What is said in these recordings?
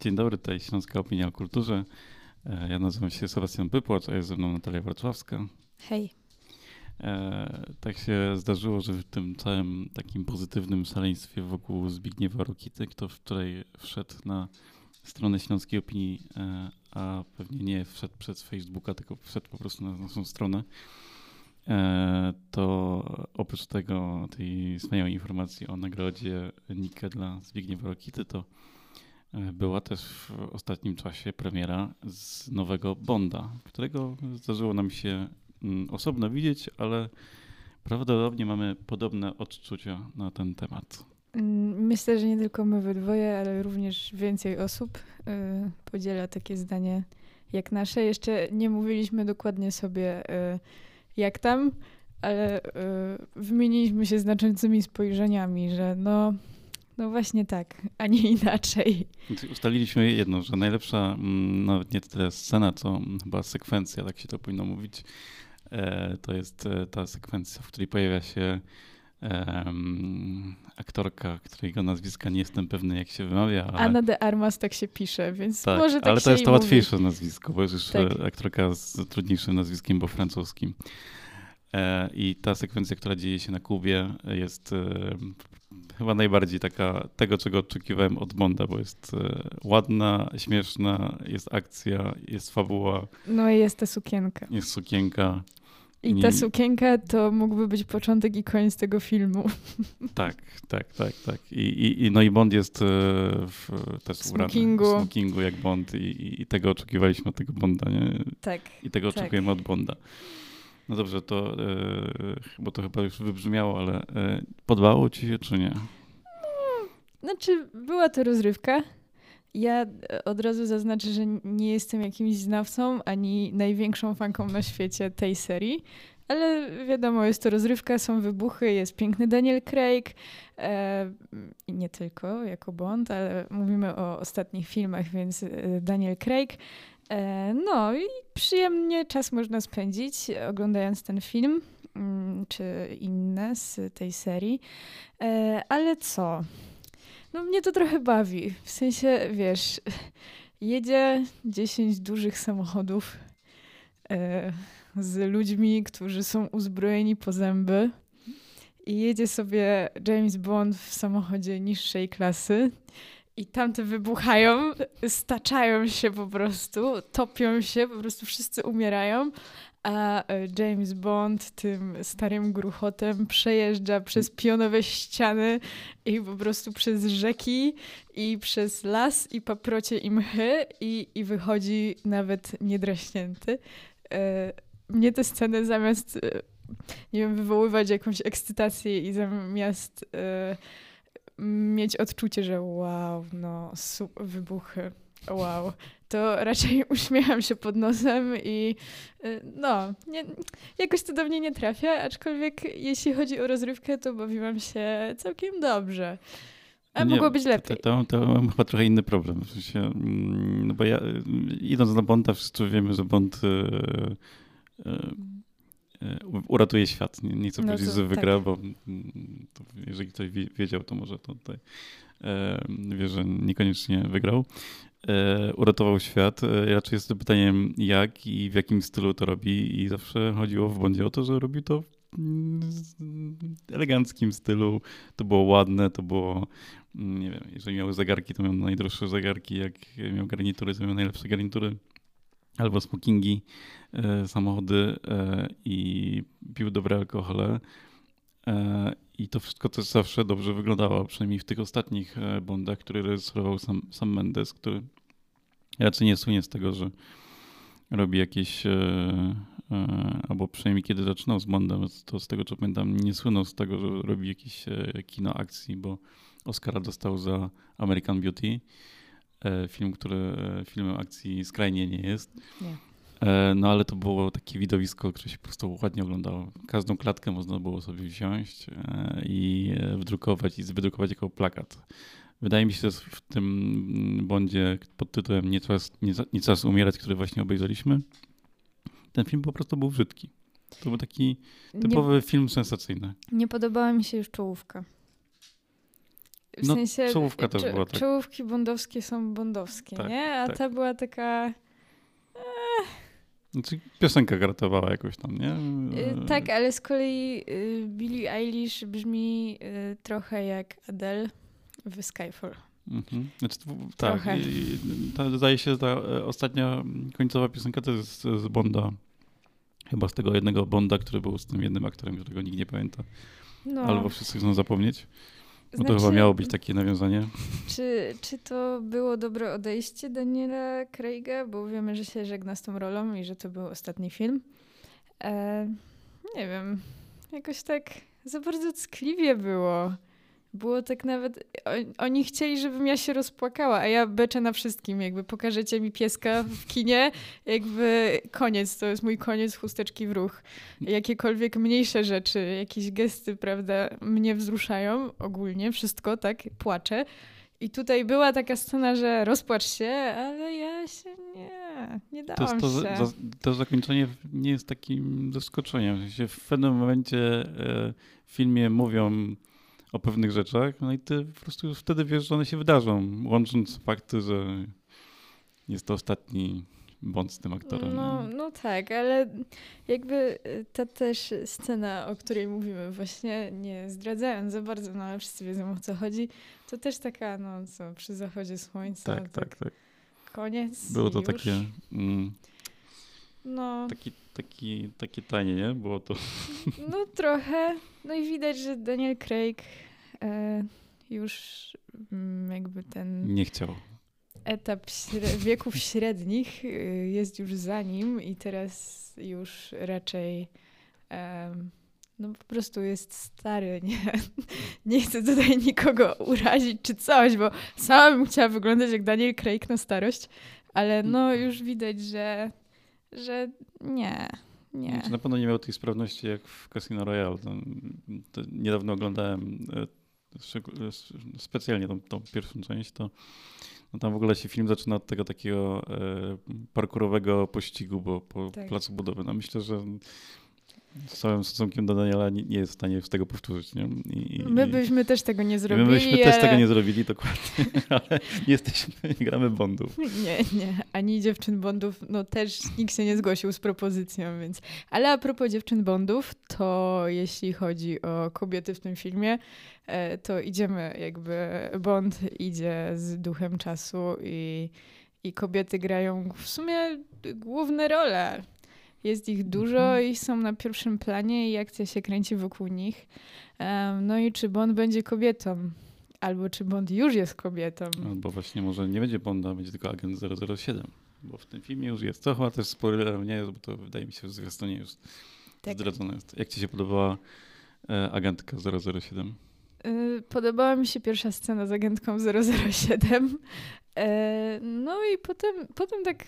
Dzień dobry, tutaj Śląska Opinia o Kulturze. E, ja nazywam się Sebastian Pypłacz, a jest ze mną Natalia Wrocławska. Hej. E, tak się zdarzyło, że w tym całym takim pozytywnym szaleństwie wokół Zbigniewa Rokity, kto wczoraj wszedł na stronę Śląskiej Opinii, e, a pewnie nie wszedł przez Facebooka, tylko wszedł po prostu na naszą stronę, to oprócz tego, tej wspaniałej informacji o nagrodzie Nike dla Zbigniewa Rokity, to była też w ostatnim czasie premiera z nowego Bonda, którego zdarzyło nam się mm, osobno widzieć, ale prawdopodobnie mamy podobne odczucia na ten temat. Mm, myślę, że nie tylko my we dwoje, ale również więcej osób yy, podziela takie zdanie jak nasze. Jeszcze nie mówiliśmy dokładnie sobie, yy, jak tam, ale yy, wymieniliśmy się znaczącymi spojrzeniami, że no no właśnie tak, a nie inaczej. Ustaliliśmy jedno, że najlepsza mm, nawet nie tyle scena, co chyba sekwencja, tak się to powinno mówić, e, to jest e, ta sekwencja, w której pojawia się um, aktorka, którego nazwiska nie jestem pewny, jak się wymawia. Ale... Anna de Armas tak się pisze, więc tak, może tak ale to jest to mówi. łatwiejsze nazwisko, bo jest już tak. aktorka z trudniejszym nazwiskiem, bo francuskim. I ta sekwencja, która dzieje się na Kubie, jest chyba najbardziej taka tego, czego oczekiwałem od Bonda, bo jest e, ładna, śmieszna, jest akcja, jest fabuła. No i jest ta sukienka. Jest sukienka. I ta sukienka to mógłby być początek i koniec tego filmu. Tak, tak, tak, tak. I, i, i no i Bond jest e, w, też smokingu. ubrany w smokingu jak Bond i, i tego oczekiwaliśmy od tego Bonda, nie? Tak. I tego tak. oczekujemy od Bonda. No dobrze, to e, bo to chyba już wybrzmiało, ale e, podobało ci się czy nie? Znaczy, była to rozrywka. Ja e, od razu zaznaczę, że nie jestem jakimś znawcą ani największą fanką na świecie tej serii, ale wiadomo, jest to rozrywka, są wybuchy, jest piękny Daniel Craig e, nie tylko jako Bond, ale mówimy o ostatnich filmach, więc Daniel Craig. E, no i przyjemnie czas można spędzić oglądając ten film mm, czy inne z tej serii. E, ale co? No mnie to trochę bawi. W sensie, wiesz, jedzie 10 dużych samochodów e, z ludźmi, którzy są uzbrojeni po zęby i jedzie sobie James Bond w samochodzie niższej klasy i tamte wybuchają, staczają się po prostu, topią się, po prostu wszyscy umierają, a e, James Bond tym starym gruchotem przejeżdża przez pionowe ściany i po prostu przez rzeki i przez las i paprocie i mchy i, i wychodzi nawet niedraśnięty. E, mnie te sceny zamiast, e, nie wiem, wywoływać jakąś ekscytację i zamiast mieć odczucie, że wow, no, wybuchy, wow, to raczej uśmiecham się pod nosem i y, no, nie, jakoś to do mnie nie trafia, aczkolwiek jeśli chodzi o rozrywkę, to bawiłam się całkiem dobrze. A nie, mogło być lepiej. To, to, to, mam chyba trochę inny problem. W sensie, mm, no bo ja, idąc na Bonda, wszyscy wiemy, że Bond y, y, E, uratuje świat. Nie, nie chcę no powiedzieć, że wygra, tak. bo mm, jeżeli ktoś wiedział, to może to tutaj e, wie, że niekoniecznie wygrał. E, uratował świat. Raczej jest to pytaniem, jak i w jakim stylu to robi, i zawsze chodziło w bądzie o to, że robi to w mm, eleganckim stylu. To było ładne, to było, mm, nie wiem, jeżeli miały zegarki, to miał najdroższe zegarki, jak miał garnitury, to miał najlepsze garnitury albo smokingi, e, samochody e, i pił dobre alkohole. E, I to wszystko też zawsze dobrze wyglądało, przynajmniej w tych ostatnich Bondach, które rejestrował sam, sam Mendes, który raczej nie słynie z tego, że robi jakieś, albo przynajmniej kiedy zaczynał z Bondem, to z tego co pamiętam, nie słynął z tego, że robi jakieś kino akcji, bo Oscara dostał za American Beauty film, który e, filmem akcji skrajnie nie jest. Nie. E, no ale to było takie widowisko, które się po prostu ładnie oglądało. Każdą klatkę można było sobie wziąć i wdrukować i wydrukować jako plakat. Wydaje mi się, że w tym bądzie pod tytułem Nie czas, nie, nie czas umierać, który właśnie obejrzeliśmy, ten film po prostu był brzydki. To był taki typowy nie, film sensacyjny. Nie podobała mi się już czołówka. W no, sensie, czołówka też była tak. Czołówki bondowskie są bondowskie, tak, nie? A tak. ta była taka... Znaczy, piosenka gratowała jakoś tam, nie? Y, tak, ale z kolei y, Billie Eilish brzmi y, trochę jak Adele w Skyfall. Mhm. Znaczy, tak, i, to zdaje się, że ta e, ostatnia końcowa piosenka to jest z Bonda. Chyba z tego jednego Bonda, który był z tym jednym aktorem, którego nikt nie pamięta. No. Albo wszyscy chcą zapomnieć. No znaczy, to chyba miało być takie nawiązanie. Czy, czy to było dobre odejście Daniela Craiga? Bo wiemy, że się żegna z tą rolą i że to był ostatni film. E, nie wiem. Jakoś tak za bardzo ckliwie było. Było tak nawet. Oni chcieli, żebym ja się rozpłakała, a ja beczę na wszystkim. Jakby pokażecie mi pieska w kinie, jakby koniec, to jest mój koniec chusteczki w ruch. Jakiekolwiek mniejsze rzeczy, jakieś gesty, prawda, mnie wzruszają ogólnie, wszystko, tak, płaczę. I tutaj była taka scena, że rozpłacz się, ale ja się nie, nie dałam to, się. To, to zakończenie nie jest takim zaskoczeniem. W pewnym momencie e, w filmie mówią o pewnych rzeczach, no i ty po prostu już wtedy wiesz, że one się wydarzą, łącząc fakty, że jest to ostatni bądź z tym aktorem. No, no tak, ale jakby y, ta też scena, o której mówimy, właśnie nie zdradzając za bardzo, no ale wszyscy wiedzą o co chodzi, to też taka, no co, przy zachodzie słońca. Tak, tak, tak. tak. Koniec. Było to już. takie. Mm, no. Taki, taki, takie tanie, nie? Było to. No trochę. No i widać, że Daniel Craig e, już mm, jakby ten... Nie chciał. Etap śre wieków średnich e, jest już za nim i teraz już raczej e, no po prostu jest stary, nie, nie chcę tutaj nikogo urazić czy coś, bo sama bym chciała wyglądać jak Daniel Craig na starość, ale no już widać, że, że nie, nie. Znaczy, na pewno nie miał tej sprawności jak w Casino Royale. Niedawno oglądałem e, e, specjalnie tą, tą, pierwszą część, to no tam w ogóle się film zaczyna od tego takiego e, parkurowego pościgu bo, po tak. placu budowy. No myślę, że z całym stosunkiem do Daniela nie, nie, jest w stanie z tego powtórzyć. Nie? I, my byśmy też tego nie zrobili. My byśmy ale... też tego nie zrobili, dokładnie, ale nie jesteśmy, nie gramy Bondów. Nie, nie, ani dziewczyn Bondów, no też nikt się nie zgłosił z propozycją, więc... Ale a propos dziewczyn Bondów, to jeśli chodzi o kobiety w tym filmie, e, to idziemy jakby, Bond idzie z duchem czasu i, i kobiety grają w sumie główne role jest ich dużo mhm. i są na pierwszym planie i akcja się kręci wokół nich. Um, no i czy Bond będzie kobietą? Albo czy Bond już jest kobietą? Albo właśnie może nie będzie Bonda, będzie tylko agent 007. Bo w tym filmie już jest. To chyba też spoilerem nie jest, bo to wydaje mi się, że zwiastunie już tak. zdradzone jest. Jak ci się podobała e, agentka 007? Y, podobała mi się pierwsza scena z agentką 007. E, no i potem, potem tak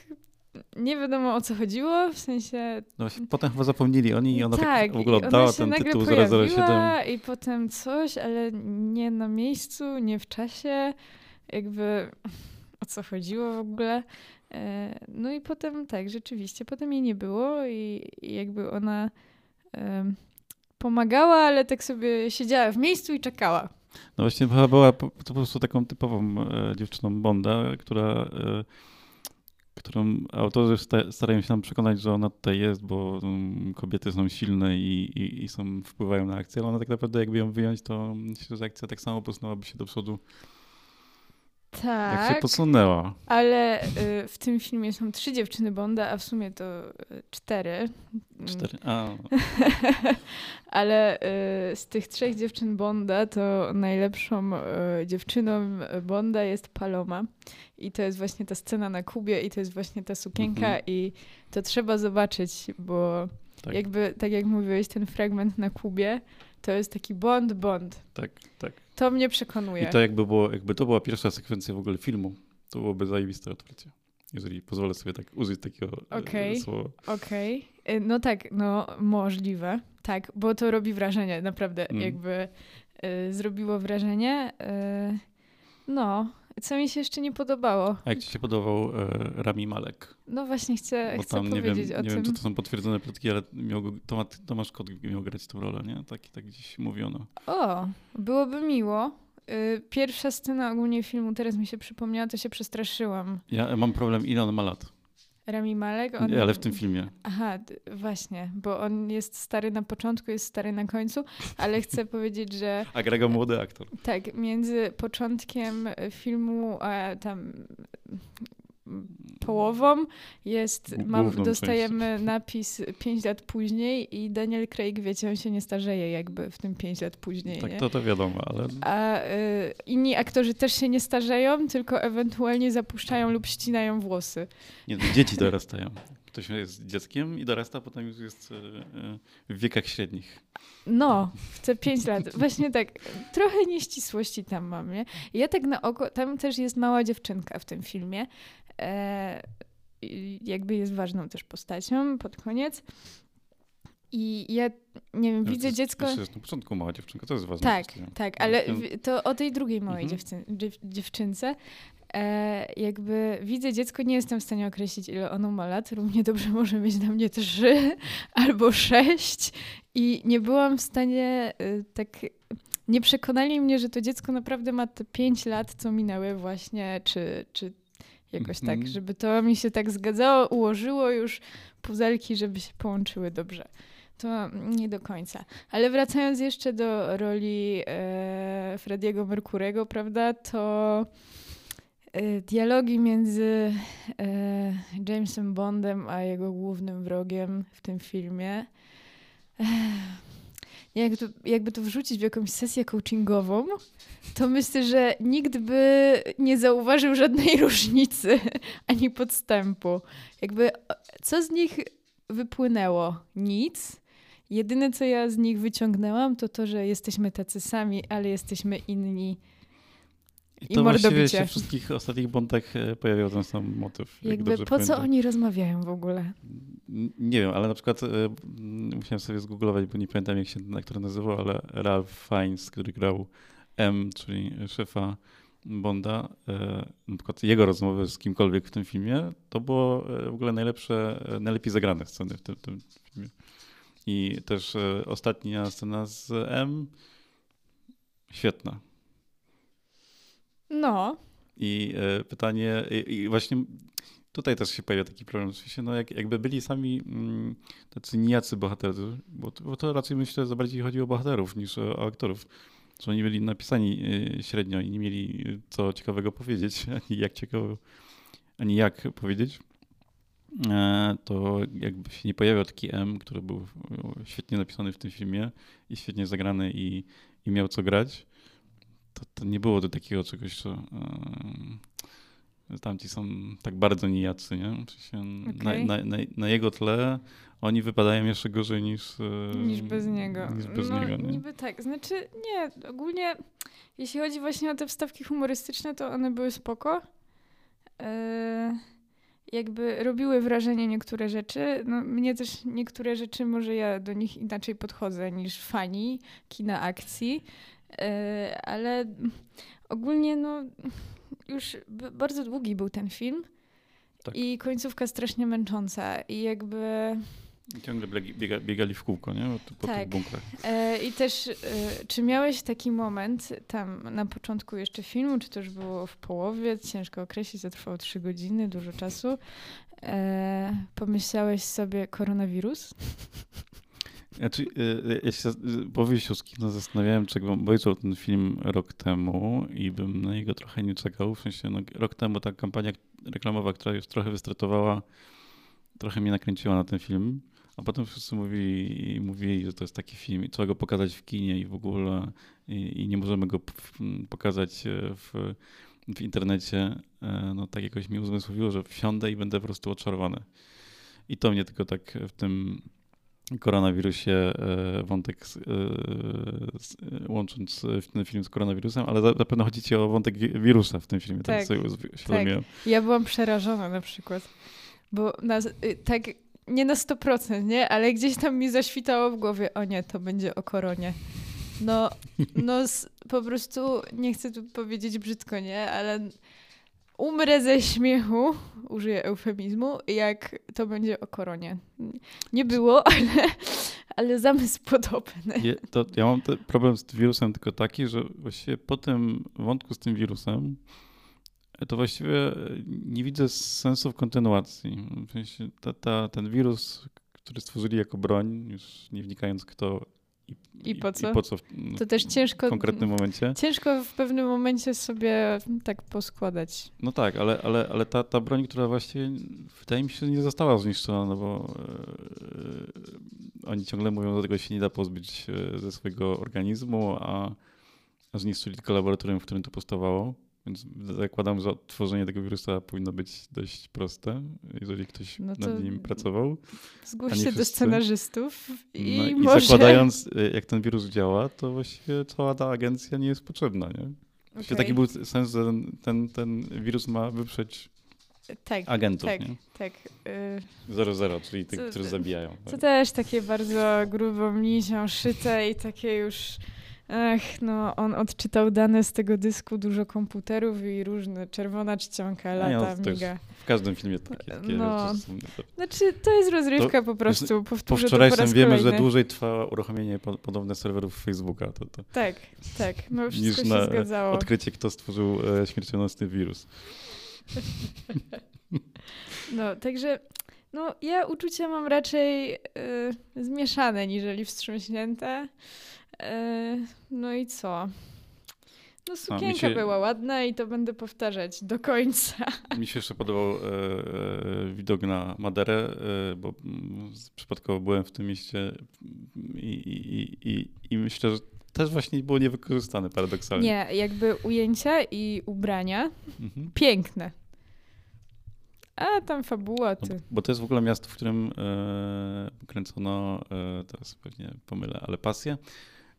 nie wiadomo o co chodziło, w sensie... No potem chyba zapomnieli oni i ona tak, tak w ogóle oddała ten tytuł 007. i potem coś, ale nie na miejscu, nie w czasie, jakby o co chodziło w ogóle. E, no i potem tak, rzeczywiście, potem jej nie było i, i jakby ona um, pomagała, ale tak sobie siedziała w miejscu i czekała. No właśnie chyba była po, po prostu taką typową e, dziewczyną Bonda, która... E, którą autorzy starają się nam przekonać, że ona tutaj jest, bo um, kobiety są silne i, i, i, są, wpływają na akcję, ale ona tak naprawdę jakby ją wyjąć, to myślę, że akcja tak samo posunęłaby się do przodu. Tak. Jak się posunęła. Ale y, w tym filmie są trzy dziewczyny Bonda, a w sumie to y, cztery. Cztery, a. ale y, z tych trzech dziewczyn Bonda to najlepszą y, dziewczyną Bonda jest Paloma. I to jest właśnie ta scena na Kubie i to jest właśnie ta sukienka mhm. i to trzeba zobaczyć, bo tak. jakby, tak jak mówiłeś, ten fragment na Kubie to jest taki Bond, Bond. Tak, tak. To mnie przekonuje. I to jakby, było, jakby to była pierwsza sekwencja w ogóle filmu, to byłoby zajebiste otwarcie. Jeżeli pozwolę sobie tak użyć takiego e, okay. słowa. Okej. Okay. No tak, no możliwe. Tak, bo to robi wrażenie, naprawdę. Mm. Jakby y, zrobiło wrażenie. Y, no, co mi się jeszcze nie podobało. A jak ci się podobał e, Rami Malek? No właśnie chcę, Bo chcę tam, powiedzieć nie wiem, o nie tym. wiem, czy to są potwierdzone plotki, ale miał go, Tomasz, Tomasz Kot miał grać tę rolę, nie? Tak, tak gdzieś mówiono. O, byłoby miło. y, pierwsza scena ogólnie filmu, teraz mi się przypomniała, to się przestraszyłam. Ja mam problem, ile on ma lat? Rami Malek? On... Nie, ale w tym filmie. Aha, właśnie, bo on jest stary na początku, jest stary na końcu, ale chcę powiedzieć, że... A Grego młody aktor. Tak, między początkiem filmu a tam połową jest, mam, dostajemy część. napis 5 lat później i Daniel Craig, wiecie, on się nie starzeje jakby w tym 5 lat później. Tak, nie? to to wiadomo, ale... A y, inni aktorzy też się nie starzeją, tylko ewentualnie zapuszczają lub ścinają włosy. Nie, no, dzieci dorastają. Ktoś jest dzieckiem i dorasta, potem już jest e, e, w wiekach średnich. No, w te pięć lat. Właśnie tak, trochę nieścisłości tam mam, nie? Ja tak na oko, tam też jest mała dziewczynka w tym filmie. E, jakby jest ważną też postacią pod koniec. I ja nie wiem, no, widzę dziecko. To jest na początku mała dziewczynka, to jest ważne. Tak, tak, ale to o tej drugiej małej mhm. dziewczyn dziewczynce. E, jakby widzę dziecko, nie jestem w stanie określić, ile ono ma lat. Równie dobrze może mieć na mnie trzy albo sześć. I nie byłam w stanie y, tak. Nie przekonali mnie, że to dziecko naprawdę ma te pięć lat, co minęły właśnie, czy, czy jakoś tak, mhm. żeby to mi się tak zgadzało, ułożyło już puzelki, żeby się połączyły dobrze. To nie do końca. Ale wracając jeszcze do roli e, Frediego Merkurego, prawda, to e, dialogi między e, Jamesem Bondem a jego głównym wrogiem w tym filmie. E, jakby to, jakby to wrzucić w jakąś sesję coachingową, to myślę, że nikt by nie zauważył żadnej różnicy ani podstępu. Jakby co z nich wypłynęło? Nic. Jedyne, co ja z nich wyciągnęłam, to to, że jesteśmy tacy sami, ale jesteśmy inni. I to I właściwie się w wszystkich ostatnich bątach e, pojawiał ten sam motyw. Jakby po pamiętam. co oni rozmawiają w ogóle? Nie wiem, ale na przykład y, musiałem sobie zgooglować, bo nie pamiętam jak się ten aktor nazywał, ale Ralph Fiennes, który grał M, czyli szefa Bonda, y, na przykład jego rozmowy z kimkolwiek w tym filmie, to było w ogóle najlepsze, najlepiej zagrane sceny w tym, tym filmie. I też ostatnia scena z M, świetna. No. I pytanie, i właśnie tutaj też się pojawia taki problem. W sensie, no jak, jakby byli sami mm, tacy nijacy bohaterzy, bo bo to raczej myślę, że bardziej chodzi o bohaterów niż o, o aktorów. Że oni byli napisani y, średnio i nie mieli co ciekawego powiedzieć, ani jak ciekawo, ani jak powiedzieć. E, to jakby się nie pojawiał taki M, który był świetnie napisany w tym filmie i świetnie zagrany i, i miał co grać, to, to nie było do takiego czegoś, co tamci są tak bardzo nijacy, nie? Okay. na, na, na, jego tle oni wypadają jeszcze gorzej niż, e, niż bez niego. Niż bez no, niego nie? niby tak. Znaczy, nie, ogólnie jeśli chodzi właśnie o te wstawki humorystyczne, to one były spoko. Yy, jakby robiły wrażenie niektóre rzeczy. No, mnie też niektóre rzeczy, może ja do nich inaczej podchodzę niż fani kina akcji, yy, ale ogólnie no już bardzo długi był ten film tak. i końcówka strasznie męcząca i jakby... Ciągle biega, biegali w kółko, nie? Po, tak. tych bunkrach. E, I też, e, czy miałeś taki moment tam na początku jeszcze filmu, czy to już było w połowie, ciężko określić, to trwało trzy godziny, dużo czasu, e, pomyślałeś sobie koronawirus? Znaczy, y, y, ja się po wyjściu z kina zastanawiałem, czego obejrzał ten film rok temu i bym na niego trochę nie czekał. W sensie, no, rok temu ta kampania reklamowa, która już trochę wystartowała, trochę mnie nakręciła na ten film. A potem wszyscy mówili, mówili, że to jest taki film i trzeba go pokazać w kinie i w ogóle i, i nie możemy go pokazać e, w, w internecie. E, no tak jakoś mi uzmysłowiło, że wsiądę i będę po prostu oczarowany. I to mnie tylko tak w tym koronawirusie e, wątek z, z, łącząc ten film z koronawirusem, ale zapewne chodzi ci o wątek wirusa w tym filmie. Tak, tak, tak. Ja byłam przerażona na przykład, bo na, y, tak nie na 100%, nie? Ale gdzieś tam mi zaświtało w głowie, o nie, to będzie o koronie. No, no po prostu, nie chcę tu powiedzieć brzydko, nie? Ale umrę ze śmiechu, użyję eufemizmu, jak to będzie o koronie. Nie było, ale, ale zamysł podobny. Je, to ja mam problem z wirusem tylko taki, że właściwie po tym wątku z tym wirusem to właściwie nie widzę sensu w kontynuacji. W sensie ta, ta, ten wirus, który stworzyli jako broń, już nie wnikając kto i, I po co? I po co w, to też ciężko, w konkretnym momencie. Ciężko w pewnym momencie sobie tak poskładać. No tak, ale, ale, ale ta, ta broń, która właściwie wydaje mi się, nie została zniszczona, no bo yy, oni ciągle mówią, że tego się nie da pozbyć e, ze swojego organizmu, a, a zniszczyli tylko laboratorium, w którym to powstawało. Więc zakładam, że odtworzenie tego wirusa powinno być dość proste, jeżeli ktoś no nad nim pracował. Zgłoś się do scenarzystów i, no, i może... zakładając, y, jak ten wirus działa, to właściwie cała ta agencja nie jest potrzebna, nie? Okay. Taki był sens, że ten, ten wirus ma wyprzeć tak, agentów, tak, nie? Tak, tak. 00, czyli tych, co, którzy zabijają. To tak. też takie bardzo grubą nicią szyte i takie już Ech, no on odczytał dane z tego dysku, dużo komputerów i różne, czerwona czcionka, lata, no, miga. W każdym filmie takie, takie no. są. Znaczy, to jest rozrywka to, po prostu, powtórzę po wczoraj to po wiemy, kolejny. że dłużej trwa uruchomienie podobne serwerów Facebooka. To, to tak, tak, no wszystko niż się na zgadzało. odkrycie, kto stworzył e, śmiercionosny wirus. no, także no, ja uczucia mam raczej y, zmieszane niżeli wstrząśnięte. E, no i co? No sukienka się... była ładna i to będę powtarzać do końca. Mi się jeszcze podobał e, e, widok na Maderę, e, bo mm, przypadkowo byłem w tym mieście i, i, i, i myślę, że też właśnie było niewykorzystane paradoksalnie. Nie, jakby ujęcia i ubrania mhm. piękne. A tam fabuła, ty. No, bo to jest w ogóle miasto, w którym e, kręcono, e, teraz pewnie pomylę, ale pasję.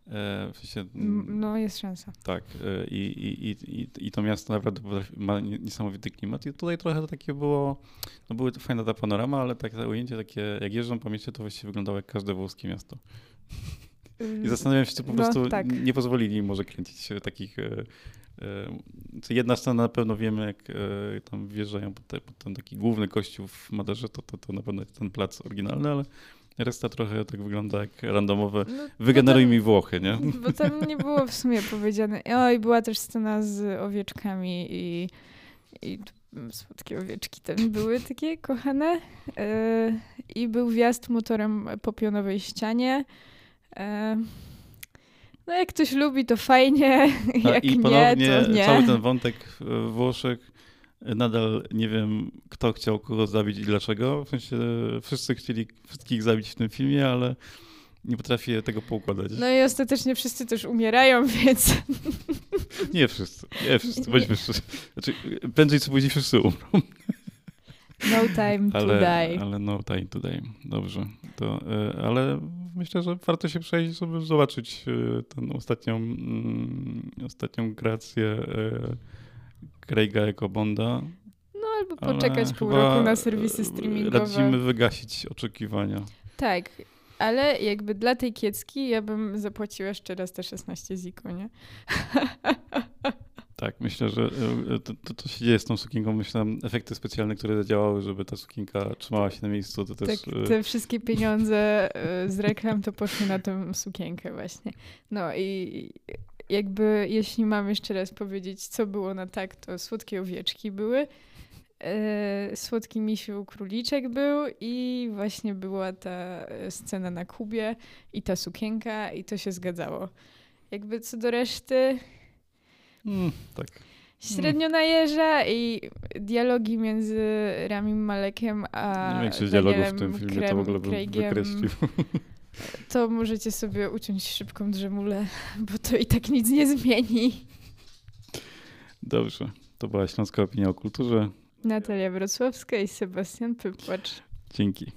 E, w sensie, no, jest szansa. Tak. E, I, i, i, i to miasto naprawdę ma niesamowity klimat. I tutaj trochę takie było, no były to fajna ta panorama, ale takie ujęcie takie, jak jeżdżą po mieście, to właściwie wyglądało jak każde włoskie miasto. I mm, zastanawiam się, czy po no, prostu tak. nie pozwolili im może kręcić takich. E, jedna scena na pewno wiemy, jak tam wjeżdżają pod, te, pod ten taki główny kościół w Maderze, to, to, to na pewno jest ten plac oryginalny, ale Resta trochę tak wygląda jak randomowe. No, Wygeneruj tam, mi Włochy, nie? Bo tam nie było w sumie powiedziane. Oj, była też scena z owieczkami i, i słodkie owieczki tam były takie kochane. Yy, I był wjazd motorem po pionowej ścianie. Yy, no jak ktoś lubi, to fajnie, A, jak i nie, to nie. cały ten wątek w Włoszech Nadal nie wiem, kto chciał kogo zabić i dlaczego. W sensie wszyscy chcieli wszystkich zabić w tym filmie, ale nie potrafię tego poukładać. No i ostatecznie wszyscy też umierają, więc... Nie wszyscy, nie wszyscy, bądźmy szczerzy. Znaczy, prędzej czy później wszyscy umrą. No time ale, to die. Ale no time to die, dobrze. To, e, ale myślę, że warto się przejść, żeby zobaczyć e, tę ostatnią, mm, ostatnią kreację e, Craiga jako Bonda. No albo poczekać pół roku na serwisy streamingowe. Radzimy wygasić oczekiwania. Tak, ale jakby dla tej kiecki ja bym zapłaciła jeszcze raz te 16 ziko, nie? Tak, myślę, że e, to, to, to, się dzieje z tą sukienką. Myślę, efekty specjalne, które zadziałały, żeby ta sukienka trzymała się na miejscu, to też... Tak, te wszystkie pieniądze e, z reklam to poszły na tę sukienkę właśnie. No i jakby, jeśli mam jeszcze raz powiedzieć, co było na tak, to słodkie owieczki były, e, słodki misiu króliczek był i właśnie była ta scena na Kubie i ta sukienka i to się zgadzało. Jakby co do reszty... Mm, tak. Średnio najeża i dialogi między Ramim Malekiem a Większość dialogów w tym filmie Krem, to w ogóle bym wykreślił. To możecie sobie uciąć szybką drzemulę, bo to i tak nic nie zmieni. Dobrze. To była Śląska Opinia o Kulturze. Natalia Wrocławska i Sebastian Pypłacz. Dzięki.